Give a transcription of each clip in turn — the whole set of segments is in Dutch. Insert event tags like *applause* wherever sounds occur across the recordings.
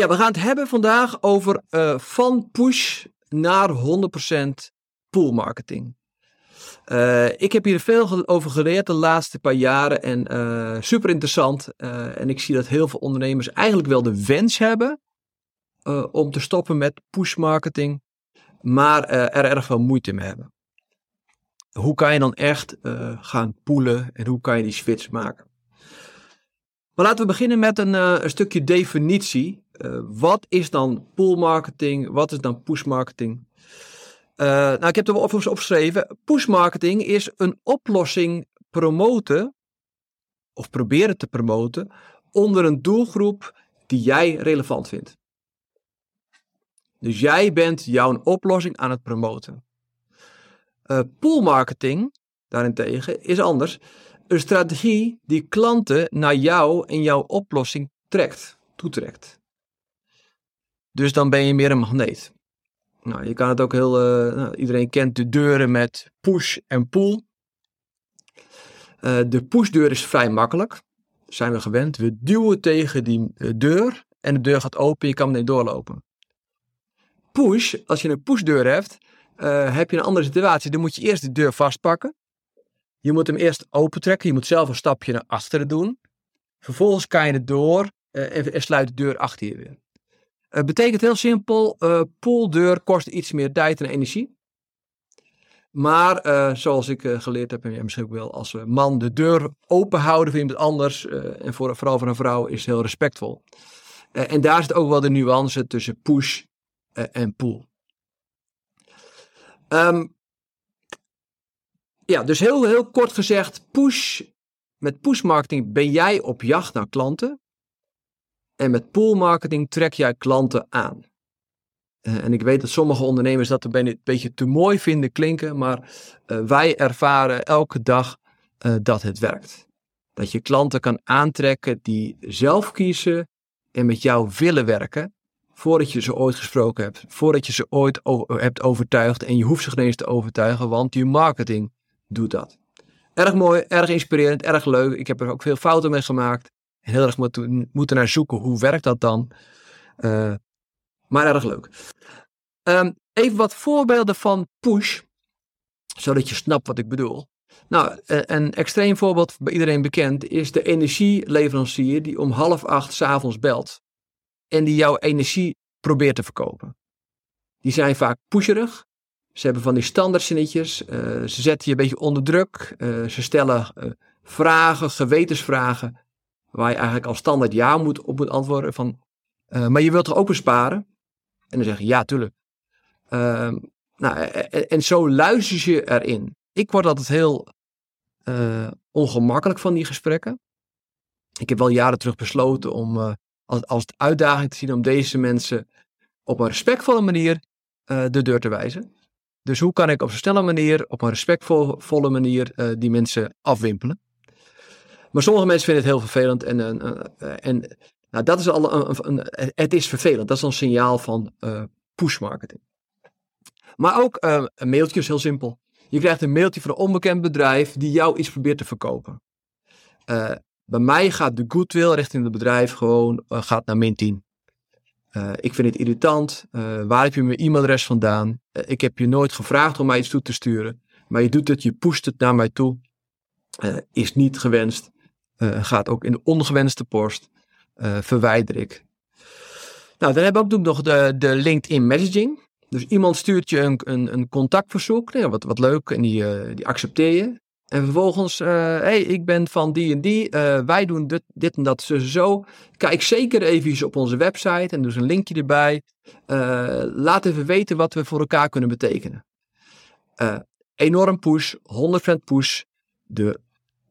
Ja, we gaan het hebben vandaag over uh, van push naar 100% pool marketing. Uh, ik heb hier veel over geleerd de laatste paar jaren en uh, super interessant. En ik zie dat heel veel ondernemers eigenlijk wel de wens hebben om te stoppen met push marketing, maar er erg veel moeite mee hebben. Hoe kan je dan echt gaan poelen en hoe kan je die switch maken? Maar laten we beginnen met een, een stukje definitie. wat is dan pool marketing? Wat is dan push marketing? Uh, nou, ik heb er wel overigens opgeschreven. Push marketing is een oplossing promoten, of proberen te promoten, onder een doelgroep die jij relevant vindt. Dus jij bent jouw oplossing aan het promoten. Uh, pool marketing, daarentegen, is anders. Een strategie die klanten naar jou en jouw oplossing trekt, toetrekt. Dus dan ben je meer een magneet. Nou, je kan het ook heel. Uh, nou, iedereen kent de deuren met push en pull. Uh, de pushdeur is vrij makkelijk. Zijn we gewend. We duwen tegen die uh, deur en de deur gaat open. Je kan meteen doorlopen. Push, als je een pushdeur hebt, heb je een andere situatie. Dan moet je eerst de deur vastpakken. Je moet hem eerst opentrekken. Je moet zelf een stapje naar achteren doen. Vervolgens kan je het door en, en sluit de deur achter je weer. Het betekent heel simpel, uh, pooldeur kost iets meer tijd en energie. Maar uh, zoals ik uh, geleerd heb, en misschien ook wel als man de deur open houden voor iemand anders, en voor, vooral voor een vrouw, is heel respectvol. en daar zit ook wel de nuance tussen push en pull. Um, ja, dus heel, heel kort gezegd, push, met push marketing ben jij op jacht naar klanten. En met pool marketing trek jij klanten aan. Uh, en ik weet dat sommige ondernemers dat een beetje te mooi vinden klinken, maar uh, wij ervaren elke dag uh, dat het werkt. Dat je klanten kan aantrekken die zelf kiezen en met jou willen werken, voordat je ze ooit gesproken hebt, voordat je ze ooit hebt overtuigd en je hoeft ze geen eens te overtuigen, want je marketing doet dat. Erg mooi, erg inspirerend, erg leuk. Ik heb er ook veel fouten mee gemaakt heel erg moeten, moeten naar zoeken. Hoe werkt dat dan? Uh, maar erg leuk. Um, even wat voorbeelden van push, zodat je snapt wat ik bedoel. Nou, eh, een extreem voorbeeld bij iedereen bekend is de energieleverancier die om half acht s'avonds belt en die jouw energie probeert te verkopen. Die zijn vaak pusherig. Ze hebben van die standaardzinnetjes. Uh, ze zetten je een beetje onder druk. Uh, ze stellen uh, vragen, gewetensvragen waar je eigenlijk al standaard ja moet, op moet antwoorden. Van, maar je wilt er ook besparen? En dan zeg je ja, tuurlijk. Uh, nou, en, zo luister je erin. Ik word altijd heel ongemakkelijk van die gesprekken. Ik heb wel jaren terug besloten om als, als uitdaging te zien om deze mensen op een respectvolle manier de deur te wijzen. Dus hoe kan ik op een snelle manier, op een respectvolle manier die mensen afwimpelen? Maar sommige mensen vinden het heel vervelend. En, en, en nou, dat is al een, het is vervelend. Dat is een signaal van uh, push marketing. Maar ook een mailtje is heel simpel. Je krijgt een mailtje van een onbekend bedrijf die jou iets probeert te verkopen. Bij mij gaat de goodwill richting het bedrijf gewoon gaat naar min 10. Ik vind het irritant. waar heb je mijn e-mailadres vandaan? ik heb je nooit gevraagd om mij iets toe te sturen. Maar je doet het, je pusht het naar mij toe. is niet gewenst. Gaat ook in de ongewenste post. Verwijder ik. Nou, dan hebben we ook nog de, de LinkedIn messaging. Dus iemand stuurt je een, een, een contactverzoek. Nou, wat, wat leuk. En die, die accepteer je. En vervolgens, hey, ik ben van die en die. wij doen dit, en dat zo, zo. Kijk zeker even op onze website. En dus een linkje erbij. laat even weten wat we voor elkaar kunnen betekenen. enorm push. 100% push. De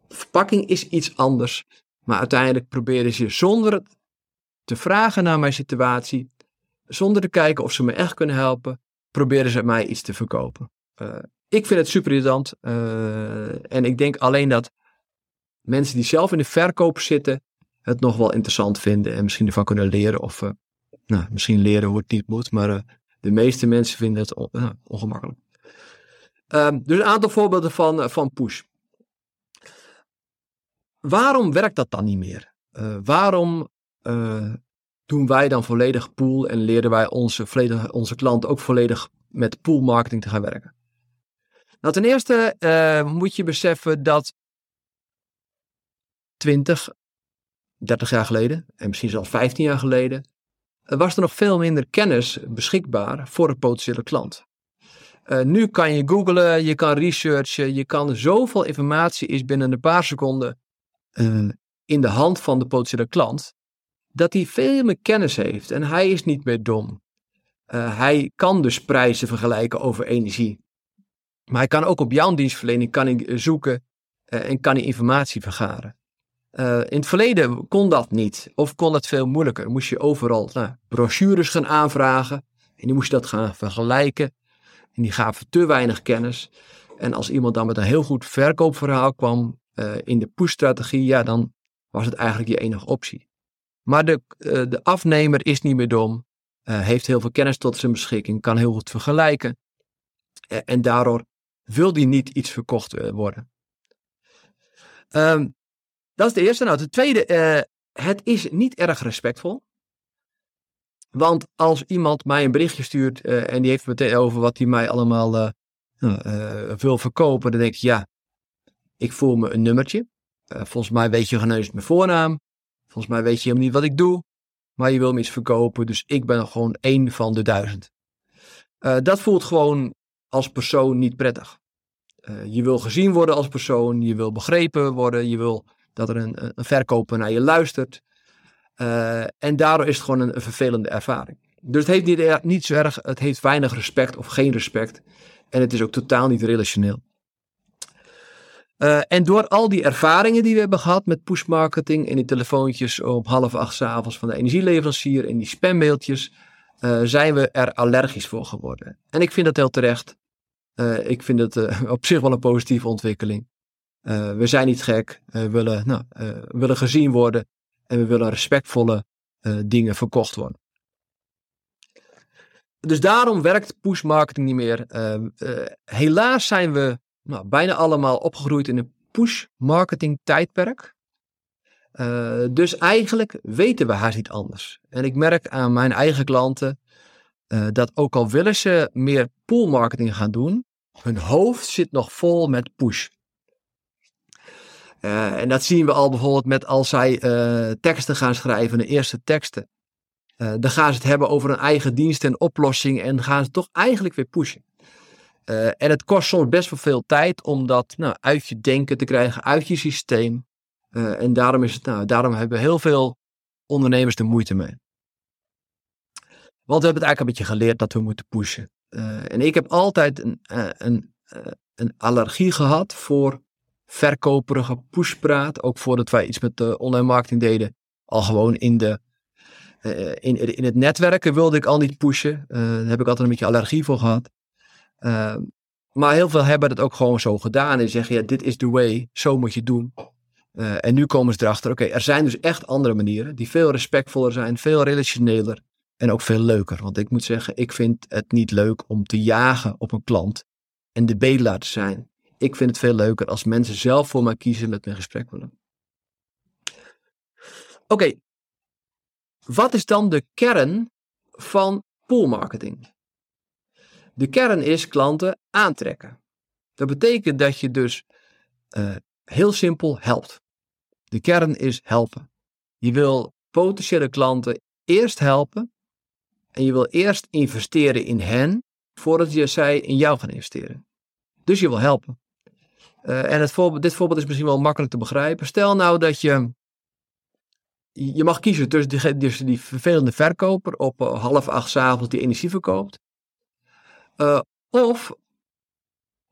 verpakking is iets anders. Maar uiteindelijk proberen ze zonder te vragen naar mijn situatie, zonder te kijken of ze me echt kunnen helpen, proberen ze mij iets te verkopen. Ik vind het super irritant. en ik denk alleen dat mensen die zelf in de verkoop zitten, het nog wel interessant vinden en misschien ervan kunnen leren. Of nou, misschien leren hoe het niet moet, maar de meeste mensen vinden het ongemakkelijk. Um, dus een aantal voorbeelden van, van push. Waarom werkt dat dan niet meer? Waarom doen wij dan volledig pool en leren wij onze, volledig, onze klanten ook volledig met pool marketing te gaan werken? Nou, ten eerste uh, moet je beseffen dat 20, 30 jaar geleden en misschien zelfs 15 jaar geleden was er nog veel minder kennis beschikbaar voor een potentiële klant. Uh, nu kan je googlen, je kan researchen, je kan zoveel informatie is binnen een paar seconden in de hand van de potentiële klant, dat hij veel meer kennis heeft en hij is niet meer dom. Hij kan dus prijzen vergelijken over energie. Maar hij kan ook op jouw dienstverlening kan hij zoeken en kan hij informatie vergaren. in het verleden kon dat niet, of kon het veel moeilijker. Moest je overal nou, brochures gaan aanvragen en die moest je dat gaan vergelijken. En die gaven te weinig kennis. En als iemand dan met een heel goed verkoopverhaal kwam in de push-strategie, ja, dan was het eigenlijk je enige optie. Maar de, de afnemer is niet meer dom, heeft heel veel kennis tot zijn beschikking, kan heel goed vergelijken. en daardoor wil die niet iets verkocht worden. Um, dat is de eerste. Nou, de tweede, het is niet erg respectvol. Want als iemand mij een berichtje stuurt uh, en die heeft meteen over wat hij mij allemaal uh, wil verkopen, dan denk ik, ja, ik voel me een nummertje. volgens mij weet je geneus mijn voornaam. Volgens mij weet je helemaal niet wat ik doe. Maar je wil me iets verkopen, dus ik ben gewoon één van de duizend. dat voelt gewoon als persoon niet prettig. Je wil gezien worden als persoon, je wil begrepen worden, je wil dat er een, een verkoper naar je luistert. Uh, en daardoor is het gewoon een, vervelende ervaring. Dus het heeft niet, niet zo erg, het heeft weinig respect of geen respect. En het is ook totaal niet relationeel. Uh, en door al die ervaringen die we hebben gehad met pushmarketing en die telefoontjes op half acht s avonds van de energieleverancier en die spammailtjes, zijn we er allergisch voor geworden. En ik vind dat heel terecht. Uh, ik vind het *laughs* op zich wel een positieve ontwikkeling. we zijn niet gek, we willen, nou, willen gezien worden en we willen respectvolle dingen verkocht worden. Dus daarom werkt push marketing niet meer. Uh, helaas zijn we nou, bijna allemaal opgegroeid in een push marketing tijdperk. dus eigenlijk weten we haast niet anders. En ik merk aan mijn eigen klanten dat ook al willen ze meer pull marketing gaan doen, hun hoofd zit nog vol met push. Uh, en dat zien we al bijvoorbeeld met als zij uh, teksten gaan schrijven, de eerste teksten. Uh, dan gaan ze het hebben over een eigen dienst en oplossing en gaan ze toch eigenlijk weer pushen. en het kost soms best wel veel tijd om dat nou, uit je denken te krijgen, uit je systeem. en daarom, is het, nou, daarom hebben heel veel ondernemers er moeite mee. Want we hebben het eigenlijk een beetje geleerd dat we moeten pushen. En ik heb altijd een, een, een allergie gehad voor verkoperige pushpraat. Ook voordat wij iets met de online marketing deden. Al gewoon in, de, in, in het netwerken wilde ik al niet pushen. Daar heb ik altijd een beetje allergie voor gehad. Maar heel veel hebben het ook gewoon zo gedaan. En zeggen, ja, dit is the way. Zo moet je het doen. en nu komen ze erachter, oké, er zijn dus echt andere manieren. Die veel respectvoller zijn, veel relationeler. En ook veel leuker. Want ik moet zeggen, ik vind het niet leuk om te jagen op een klant. En de bedelaar te zijn ik vind het veel leuker als mensen zelf voor mij kiezen met een gesprek willen. Oké, wat is dan de kern van poolmarketing? De kern is klanten aantrekken. Dat betekent dat je dus uh, heel simpel helpt. De kern is helpen. Je wil potentiële klanten eerst helpen en je wil eerst investeren in hen voordat je zij in jou gaan investeren. Dus je wil helpen. Uh, en het voorbeeld, dit voorbeeld is misschien wel makkelijk te begrijpen. Stel nou dat je. Je mag kiezen tussen die, die vervelende verkoper op uh, half acht avonds die energie verkoopt. Uh, of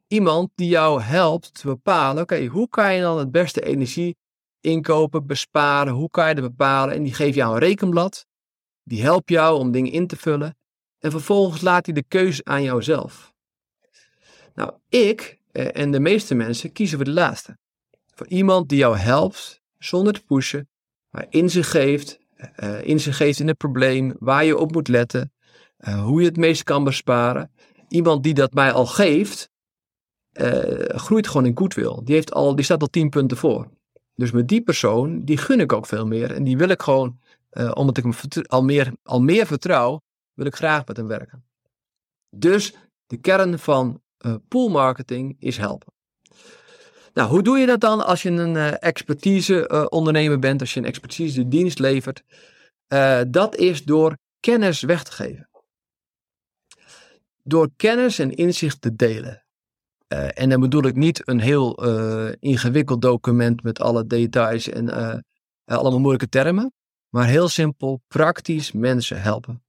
iemand die jou helpt te bepalen: oké, hoe kan je dan het beste energie inkopen, besparen? Hoe kan je dat bepalen? En die geeft jou een rekenblad. Die helpt jou om dingen in te vullen. En vervolgens laat hij de keuze aan jouzelf. Nou, ik en de meeste mensen kiezen voor de laatste. Voor iemand die jou helpt zonder te pushen, maar inzicht geeft, uh, inzicht in het probleem, waar je op moet letten, uh, hoe je het meest kan besparen. Iemand die dat mij al geeft, groeit gewoon in goodwill. Die, heeft al, die staat al tien punten voor. Dus met die persoon, die gun ik ook veel meer. En die wil ik gewoon, omdat ik hem al meer, al meer vertrouw, wil ik graag met hem werken. Dus de kern van poolmarketing is helpen. Nou, hoe doe je dat dan als je een uh, expertise ondernemer bent, als je een expertise dienst levert? Dat is door kennis weg te geven. Door kennis en inzicht te delen. en dan bedoel ik niet een heel ingewikkeld document met alle details en allemaal moeilijke termen, maar heel simpel, praktisch mensen helpen.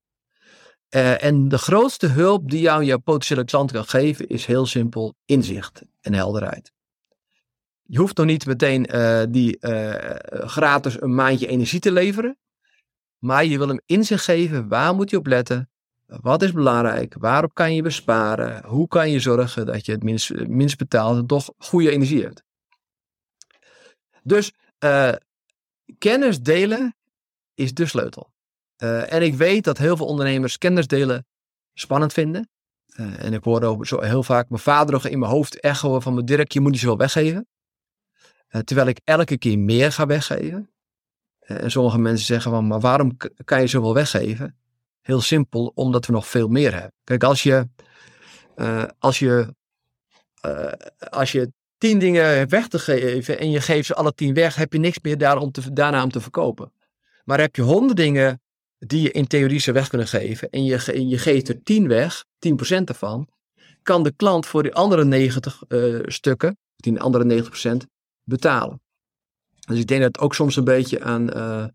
en de grootste hulp die jou jouw potentiële klant kan geven is heel simpel inzicht en helderheid. Je hoeft nog niet meteen uh, die uh, gratis een maandje energie te leveren. Maar je wil hem inzicht geven. Waar moet je op letten? Wat is belangrijk? Waarop kan je besparen? Hoe kan je zorgen dat je het minst, minst betaalt en toch goede energie hebt? Dus kennis delen is de sleutel. en ik weet dat heel veel ondernemers kennis delen spannend vinden. en ik hoor zo heel vaak mijn vader nog in mijn hoofd echoen van Dirk, je moet niet zoveel weggeven. Eh, terwijl ik elke keer meer ga weggeven. Eh, en sommige mensen zeggen van, maar waarom kan je zoveel weggeven? Heel simpel, omdat we nog veel meer hebben. Kijk, als je, als je, als je tien dingen hebt weg te geven en je geeft ze alle tien weg, heb je niks meer daar om te, daarna om te verkopen. Maar heb je honderd dingen die je in theorie zou weg kunnen geven en je, je geeft er tien weg, 10% ervan, kan de klant voor die andere 90 stukken, die andere 90%, betalen. Dus ik denk dat het ook soms een beetje aan uh,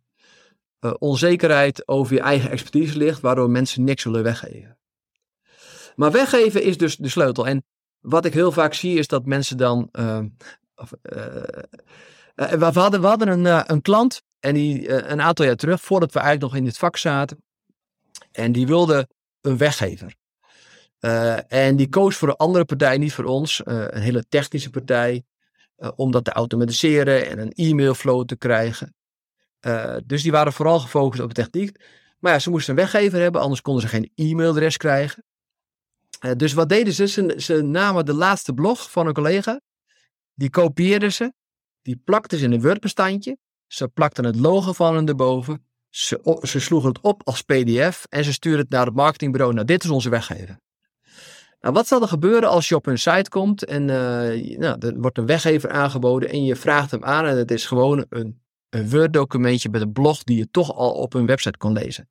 uh, onzekerheid over je eigen expertise ligt, waardoor mensen niks willen weggeven. Maar weggeven is dus de sleutel. En wat ik heel vaak zie is dat mensen dan. We hadden, we hadden een, een klant en die een aantal jaar terug, voordat we eigenlijk nog in dit vak zaten, en die wilde een weggever. en die koos voor een andere partij, niet voor ons, een hele technische partij. Eh, om dat te automatiseren en een e-mailflow te krijgen. Dus die waren vooral gefocust op de techniek. Maar ja, ze moesten een weggever hebben, anders konden ze geen e-mailadres krijgen. Dus wat deden ze? ze? ze? namen de laatste blog van een collega, die kopieerden ze, die plakten ze in een Word-bestandje, ze plakten het logo van hem erboven, ze, ze sloegen het op als PDF en ze stuurden het naar het marketingbureau. Nou, dit is onze weggever. Nou, wat zal er gebeuren als je op hun site komt en uh, nou, er wordt een weggever aangeboden en je vraagt hem aan en het is gewoon een, een Word-documentje met een blog die je toch al op hun website kon lezen.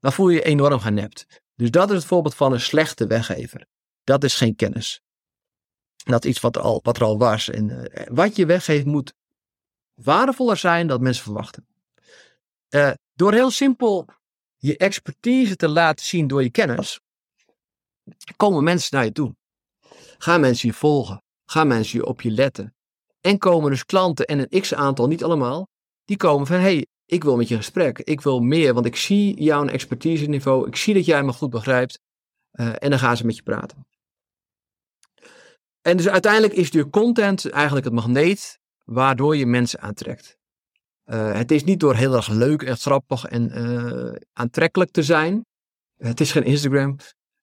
Dan voel je je enorm genept. Dus dat is het voorbeeld van een slechte weggever. Dat is geen kennis. Dat is iets wat er al, wat al was. En uh, wat je weggeeft moet waardevoller zijn dan mensen verwachten. Uh, door heel simpel je expertise te laten zien door je kennis, komen mensen naar je toe. Gaan mensen je volgen. Gaan mensen je op je letten. En komen dus klanten en een x-aantal, niet allemaal, die komen van, hey, ik wil met je gesprek. Ik wil meer, want ik zie jouw expertise niveau. Ik zie dat jij me goed begrijpt. Uh, en dan gaan ze met je praten. En dus uiteindelijk is je content eigenlijk het magneet waardoor je mensen aantrekt. Uh, het is niet door heel erg leuk en grappig en uh, aantrekkelijk te zijn. Het is geen Instagram.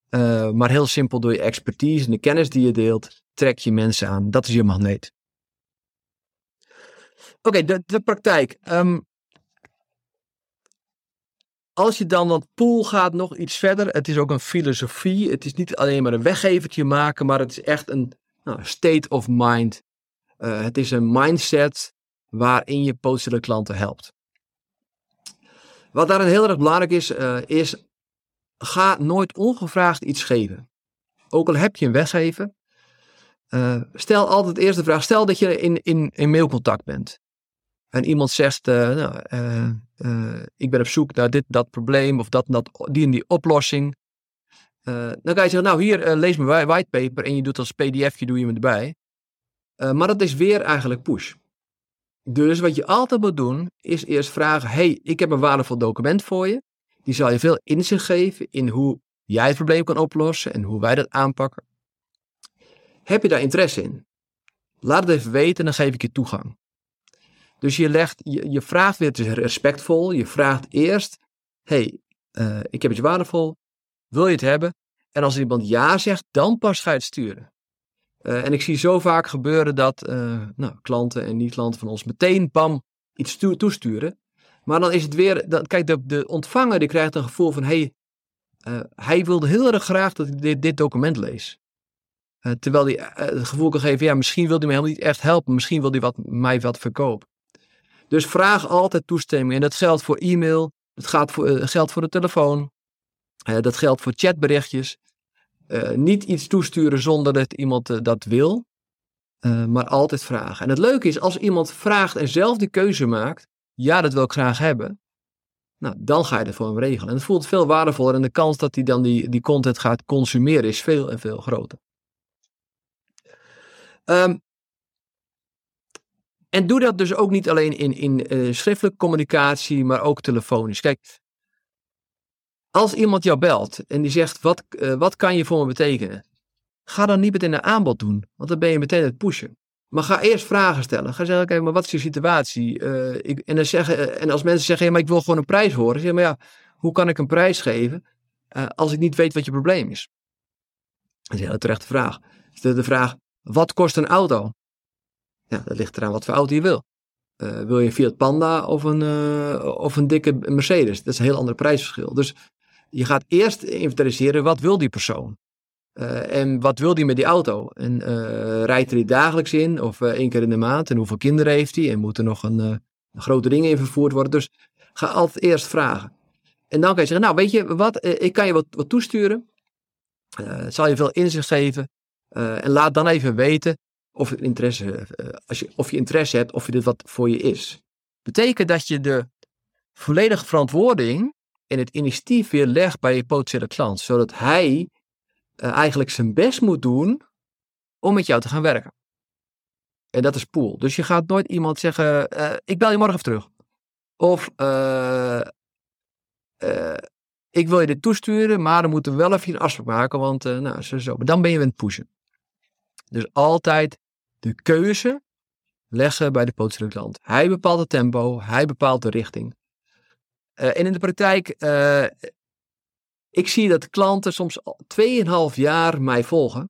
Uh, maar heel simpel door je expertise en de kennis die je deelt, trek je mensen aan. Dat is je magneet. Oké, de, de praktijk. Um, als je dan wat pool gaat nog iets verder. Het is ook een filosofie. Het is niet alleen maar een weggevertje maken, maar het is echt een nou, state of mind. Uh, het is een mindset waarin je potentiële klanten helpt. Wat daarin heel erg belangrijk is, uh, is ga nooit ongevraagd iets geven. Ook al heb je een weggever, uh, stel altijd eerst de vraag, stel dat je in, in, in mailcontact bent. En iemand zegt, nou, ik ben op zoek naar dit, dat probleem of dat, dat, die en die oplossing. dan kan je zeggen, nou hier, lees mijn whitepaper en je doet als pdfje, doe je hem erbij. Maar dat is weer eigenlijk push. Dus wat je altijd moet doen, is eerst vragen, hey, ik heb een waardevol document voor je. Die zal je veel inzicht geven in hoe jij het probleem kan oplossen en hoe wij dat aanpakken. Heb je daar interesse in? Laat het even weten en dan geef ik je toegang. Dus je, legt, je, vraagt weer, het respectvol, je vraagt eerst, hey, uh, ik heb het waardevol, wil je het hebben? En als iemand ja zegt, dan pas ga je het sturen. Uh, en ik zie zo vaak gebeuren dat uh, nou, klanten en niet-klanten van ons meteen bam iets toesturen. Maar dan is het weer, dan, kijk, de, de ontvanger die krijgt een gevoel van, hey, uh, hij wilde heel erg graag dat ik dit, dit document lees. terwijl hij het gevoel kan geven, ja, misschien wil hij me helemaal niet echt helpen, misschien wil hij wat, mij wat verkopen. Dus vraag altijd toestemming. En dat geldt voor e-mail, dat gaat voor, geldt voor de telefoon, dat geldt voor chatberichtjes. Uh, niet iets toesturen zonder dat iemand uh, dat wil, uh, maar altijd vragen. En het leuke is, als iemand vraagt en zelf die keuze maakt, ja, dat wil ik graag hebben, nou, dan ga je het voor hem regelen. En het voelt veel waardevoller en de kans dat hij dan die, die content gaat consumeren is veel en veel groter. Um, en doe dat dus ook niet alleen in, in schriftelijke communicatie, maar ook telefonisch. Kijk, als iemand jou belt en die zegt, wat, uh, wat kan je voor me betekenen? Ga dan niet meteen een aanbod doen, want dan ben je meteen het pushen. Maar ga eerst vragen stellen. Ga zeggen, oké, maar wat is je situatie? Uh, ik, en, dan zeggen, uh, en als mensen zeggen, ja, maar ik wil gewoon een prijs horen. Zeg maar ja, hoe kan ik een prijs geven als ik niet weet wat je probleem is? Dat is een hele terechte vraag. Stel de vraag, wat kost een auto? Ja, dat ligt eraan wat voor auto je wil. wil je een Fiat Panda of een, of een dikke Mercedes? Dat is een heel ander prijsverschil. Dus je gaat eerst inventariseren wat wil die persoon. Uh, en wat wil die met die auto? En uh, rijdt hij dagelijks in of uh, één keer in de maand? En hoeveel kinderen heeft hij? En moeten nog een, grote dingen in vervoerd worden? Dus ga altijd eerst vragen. En dan kan je zeggen, nou weet je wat, ik kan je wat, wat toesturen. zal je veel inzicht geven. en laat dan even weten of, interesse, als je, of je interesse hebt, of je dit wat voor je is. Betekent dat je de volledige verantwoording en het initiatief weer legt bij je potentiële klant, zodat hij uh, eigenlijk zijn best moet doen om met jou te gaan werken. En dat is pool. Dus je gaat nooit iemand zeggen: uh, Ik bel je morgen even terug. Of uh, ik wil je dit toesturen, maar dan moeten we wel even een afspraak maken, want nou, zo, zo. Maar dan ben je aan het pushen. Dus altijd de keuze leggen bij de potentiële klant. Hij bepaalt het tempo, hij bepaalt de richting. Uh, en in de praktijk, uh, ik zie dat klanten soms 2,5 jaar mij volgen.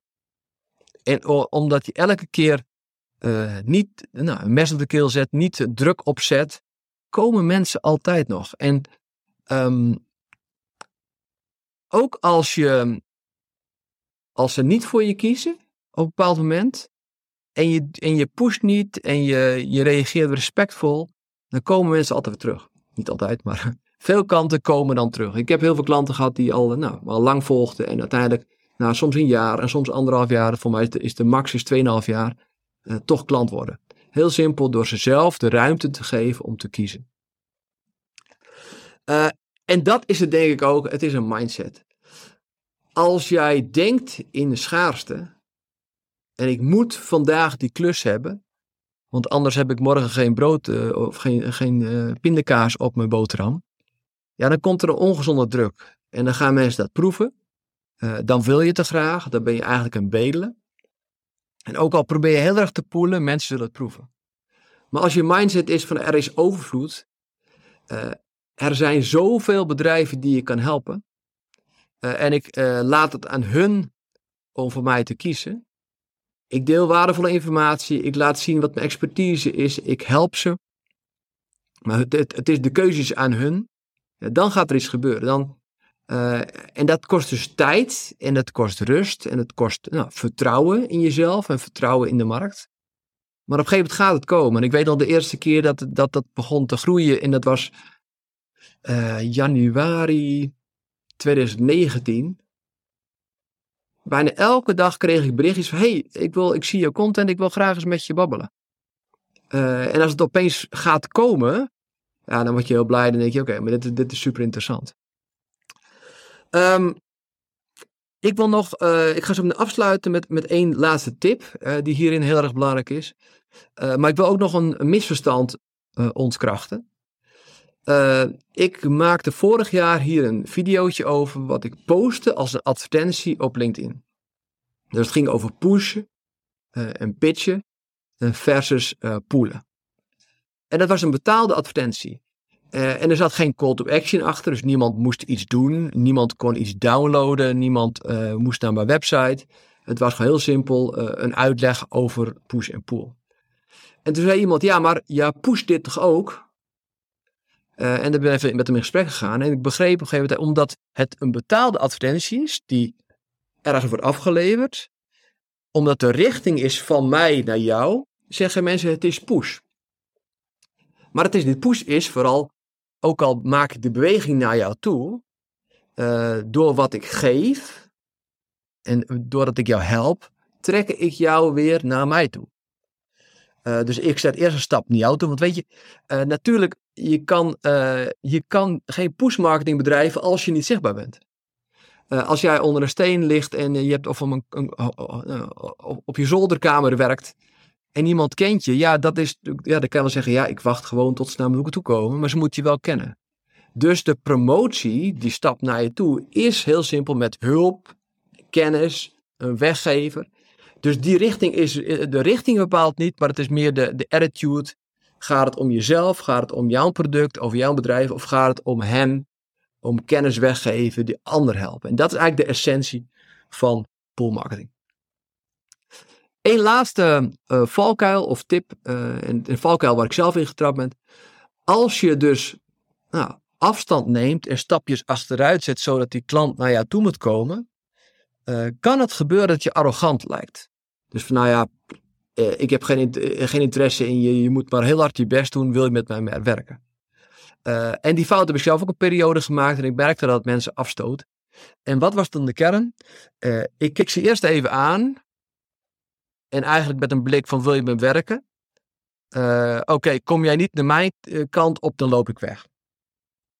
En omdat je elke keer uh, niet nou, een mes op de keel zet, niet druk opzet, komen mensen altijd nog. En um, ook als, je, als ze niet voor je kiezen op een bepaald moment, en je, en je pusht niet en je, je reageert respectvol, dan komen mensen altijd weer terug. Niet altijd, maar *laughs* veel klanten komen dan terug. Ik heb heel veel klanten gehad die al, nou, al lang volgden en uiteindelijk, nou, soms een jaar en soms anderhalf jaar, voor mij is de, max is 2,5 jaar, uh, toch klant worden. Heel simpel, door ze zelf de ruimte te geven om te kiezen. Uh, en dat is het denk ik ook, het is een mindset. Als jij denkt in de schaarste, en ik moet vandaag die klus hebben, want anders heb ik morgen geen brood uh, of geen, geen uh, pindakaas op mijn boterham. Ja, dan komt er een ongezonde druk. En dan gaan mensen dat proeven. Uh, dan wil je te graag. Dan ben je eigenlijk een bedelen. En ook al probeer je heel erg te poelen, mensen zullen het proeven. Maar als je mindset is van er is overvloed. er zijn zoveel bedrijven die je kan helpen. en ik laat het aan hun om voor mij te kiezen. Ik deel waardevolle informatie. Ik laat zien wat mijn expertise is. Ik help ze. Maar het, het, is de keuzes aan hun. dan gaat er iets gebeuren. Dan, uh, en dat kost dus tijd. En dat kost rust. En het kost nou, vertrouwen in jezelf. En vertrouwen in de markt. Maar op een gegeven moment gaat het komen. En ik weet al de eerste keer dat dat, dat begon te groeien. En dat was uh, januari 2019 bijna elke dag kreeg ik berichtjes van: hey, ik, wil, ik zie je content, ik wil graag eens met je babbelen. Uh, en als het opeens gaat komen, ja, dan word je heel blij. Dan denk je: oké, maar dit, dit is super interessant. Um, ik wil nog, uh, ik ga zo afsluiten met, met één laatste tip, uh, die hierin heel erg belangrijk is. maar ik wil ook nog een, een misverstand ontkrachten. Uh, ik maakte vorig jaar hier een videootje over wat ik postte als een advertentie op LinkedIn. Dus het ging over pushen uh, en pitchen versus uh, poelen. En dat was een betaalde advertentie. en er zat geen call to action achter, dus niemand moest iets doen, niemand kon iets downloaden, niemand moest naar mijn website. Het was gewoon heel simpel een uitleg over push en pool. En toen zei iemand, ja, maar ja, push dit toch ook? Uh, en dan ben ik even met hem in gesprek gegaan. En ik begreep op een gegeven moment, omdat het een betaalde advertentie is, die ergens wordt afgeleverd, omdat de richting is van mij naar jou, zeggen mensen het is push. Maar het is niet push, is vooral, ook al maak ik de beweging naar jou toe, uh, door wat ik geef en doordat ik jou help, trek ik jou weer naar mij toe. Uh, dus ik zet eerst een stap jou toe. Want weet je, uh, natuurlijk je kan, uh, je kan geen push-marketing bedrijven als je niet zichtbaar bent. Als jij onder een steen ligt en je hebt of een, een, op je zolderkamer werkt en niemand kent je, ja, dat is, ja, dan kan je wel zeggen, ja, ik wacht gewoon tot ze naar me toe komen, maar ze moeten je wel kennen. Dus de promotie, die stap naar je toe, is heel simpel met hulp, kennis, een weggever. Dus die richting is, de richting bepaalt niet, maar het is meer de, de attitude Gaat het om jezelf? Gaat het om jouw product, over jouw bedrijf? Of gaat het om hem, om kennis weggeven, die ander helpen? En dat is eigenlijk de essentie van poolmarketing. Eén laatste uh, valkuil of tip, uh, een, een, valkuil waar ik zelf in getrapt ben. Als je dus nou, afstand neemt en stapjes achteruit zet zodat die klant naar jou toe moet komen, uh, kan het gebeuren dat je arrogant lijkt. Dus van nou ja, uh, ik heb geen, uh, geen interesse in je, je moet maar heel hard je best doen, wil je met mij werken. En die fout heb ik zelf ook een periode gemaakt en ik merkte dat mensen afstoot. En wat was dan de kern? ik keek ze eerst even aan en eigenlijk met een blik van wil je met me werken? Oké, kom jij niet naar mijn kant op, dan loop ik weg.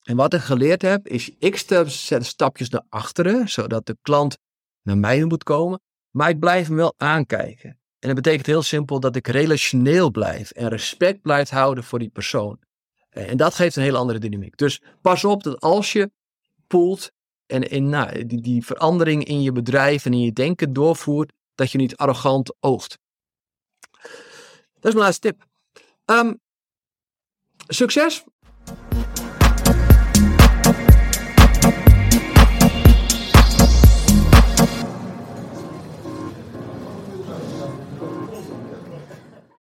En wat ik geleerd heb, is ik zet stapjes naar achteren, zodat de klant naar mij moet komen. Maar ik blijf hem wel aankijken. En dat betekent heel simpel dat ik relationeel blijf en respect blijf houden voor die persoon. En dat geeft een hele andere dynamiek. Dus pas op dat als je poelt en in, nou, die, die verandering in je bedrijf en in je denken doorvoert, dat je niet arrogant oogt. Dat is mijn laatste tip. Um, succes